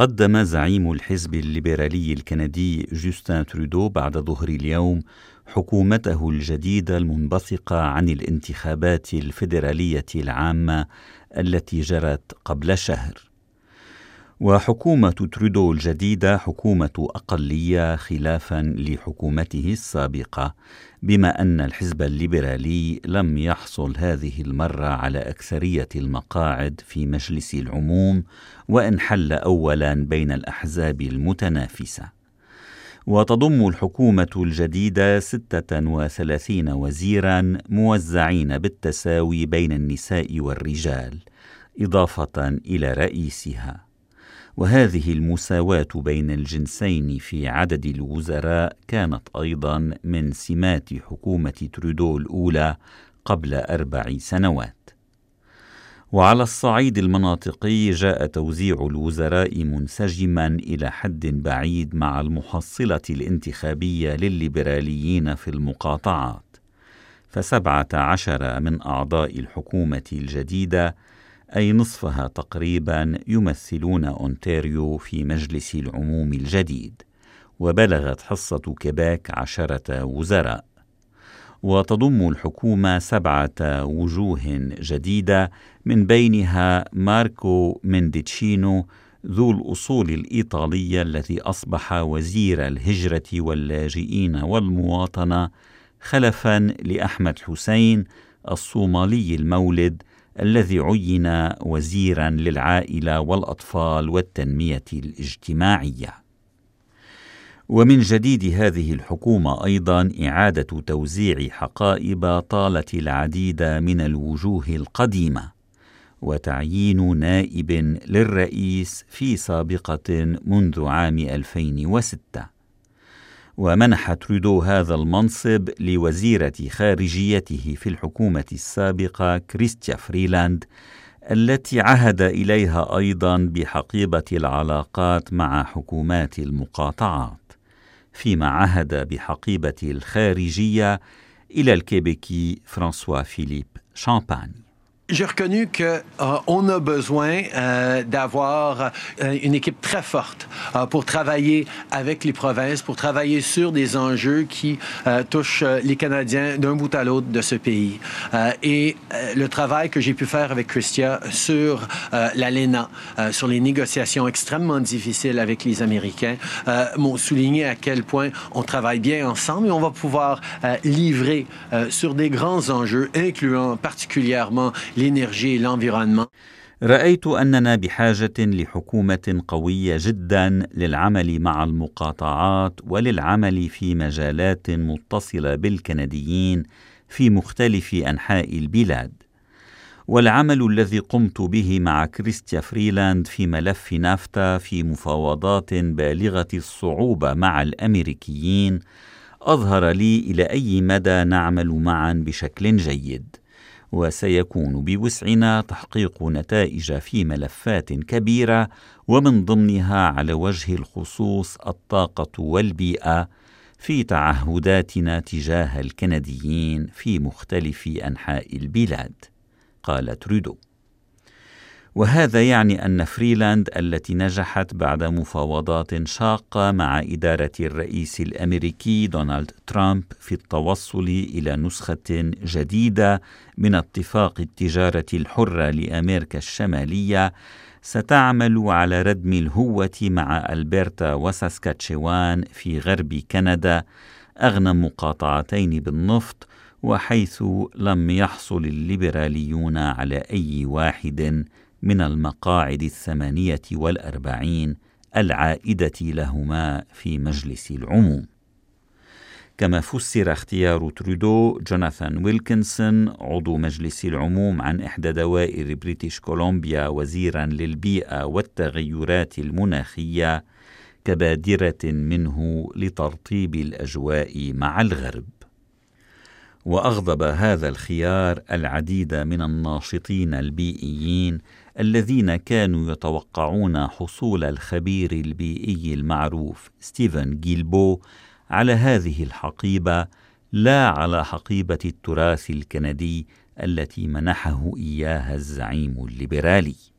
قدم زعيم الحزب الليبرالي الكندي جوستن ترودو بعد ظهر اليوم حكومته الجديده المنبثقه عن الانتخابات الفيدرالية العامة التي جرت قبل شهر. وحكومة ترودو الجديدة حكومة أقلية خلافا لحكومته السابقة بما أن الحزب الليبرالي لم يحصل هذه المرة على أكثرية المقاعد في مجلس العموم وإن حل اولا بين الأحزاب المتنافسة. وتضم الحكومة الجديدة ستة وثلاثين وزيرا موزعين بالتساوي بين النساء والرجال إضافة إلى رئيسها. وهذه المساواة بين الجنسين في عدد الوزراء كانت أيضا من سمات حكومة ترودو الأولى قبل أربع سنوات. وعلى الصعيد المناطقي جاء توزيع الوزراء منسجما إلى حد بعيد مع المحصلة الانتخابية للليبراليين في المقاطعات. فسبعة عشر من أعضاء الحكومة الجديدة أي نصفها تقريبا يمثلون أونتاريو في مجلس العموم الجديد وبلغت حصة كيباك عشرة وزراء. وتضم الحكومة سبعة وجوه جديدة من بينها ماركو مينديتشينو ذو الأصول الإيطالية الذي أصبح وزير الهجرة واللاجئين والمواطنة خلفا لأحمد حسين الصومالي المولد الذي عين وزيرا للعائلة والأطفال والتنمية الاجتماعية. ومن جديد هذه الحكومة أيضا إعادة توزيع حقائب طالت العديد من الوجوه القديمة وتعيين نائب للرئيس في سابقة منذ عام 2006 ومنح ترودو هذا المنصب لوزيرة خارجيته في الحكومة السابقة كريستيا فريلاند التي عهد إليها أيضا بحقيبة العلاقات مع حكومات المقاطعات. فيما عهد بحقيبة الخارجية إلى الكيبيكي فرانسوا فيليب شامباني. J'ai reconnu qu'on euh, a besoin euh, d'avoir euh, une équipe très forte pour travailler avec les provinces, pour travailler sur des enjeux qui touchent les Canadiens d'un bout à l'autre de ce pays. et le travail que j'ai pu faire avec Christia sur l'ALENA, sur les négociations extrêmement difficiles avec les Américains, m'ont souligné à quel point on travaille bien ensemble et on va pouvoir livrer sur des grands enjeux, incluant particulièrement l'énergie et l'environnement. رأيت أننا بحاجة لحكومة قوية جدا للعمل مع المقاطعات وللعمل في مجالات متصلة بالكنديين في مختلف أنحاء البلاد. والعمل الذي قمت به مع كريستيا فريلاند في ملف نافتا في مفاوضات بالغة الصعوبة مع الأمريكيين أظهر لي إلى أي مدى نعمل معا بشكل جيد. وسيكون بوسعنا تحقيق نتائج في ملفات كبيرة ومن ضمنها على وجه الخصوص الطاقة والبيئة في تعهداتنا تجاه الكنديين في مختلف أنحاء البلاد قال ترودو وهذا يعني أن فريلاند التي نجحت بعد مفاوضات شاقة مع إدارة الرئيس الأمريكي دونالد ترامب في التوصل إلى نسخة جديدة من اتفاق التجارة الحرة لأمريكا الشمالية ستعمل على ردم الهوة مع ألبرتا وساسكاتشوان في غرب كندا أغنى مقاطعتين بالنفط وحيث لم يحصل الليبراليون على أي واحد من المقاعد الثمانية والأربعين العائدة لهما في مجلس العموم. كما فسر اختيار ترودو جوناثان ويلكنسون عضو مجلس العموم عن إحدى دوائر بريتش كولومبيا وزيرا للبيئة والتغيرات المناخية كبادرة منه لترطيب الأجواء مع الغرب. وأغضب هذا الخيار العديد من الناشطين البيئيين الذين كانوا يتوقعون حصول الخبير البيئي المعروف ستيفن جيلبو على هذه الحقيبة لا على حقيبة التراث الكندي التي منحه إياها الزعيم الليبرالي.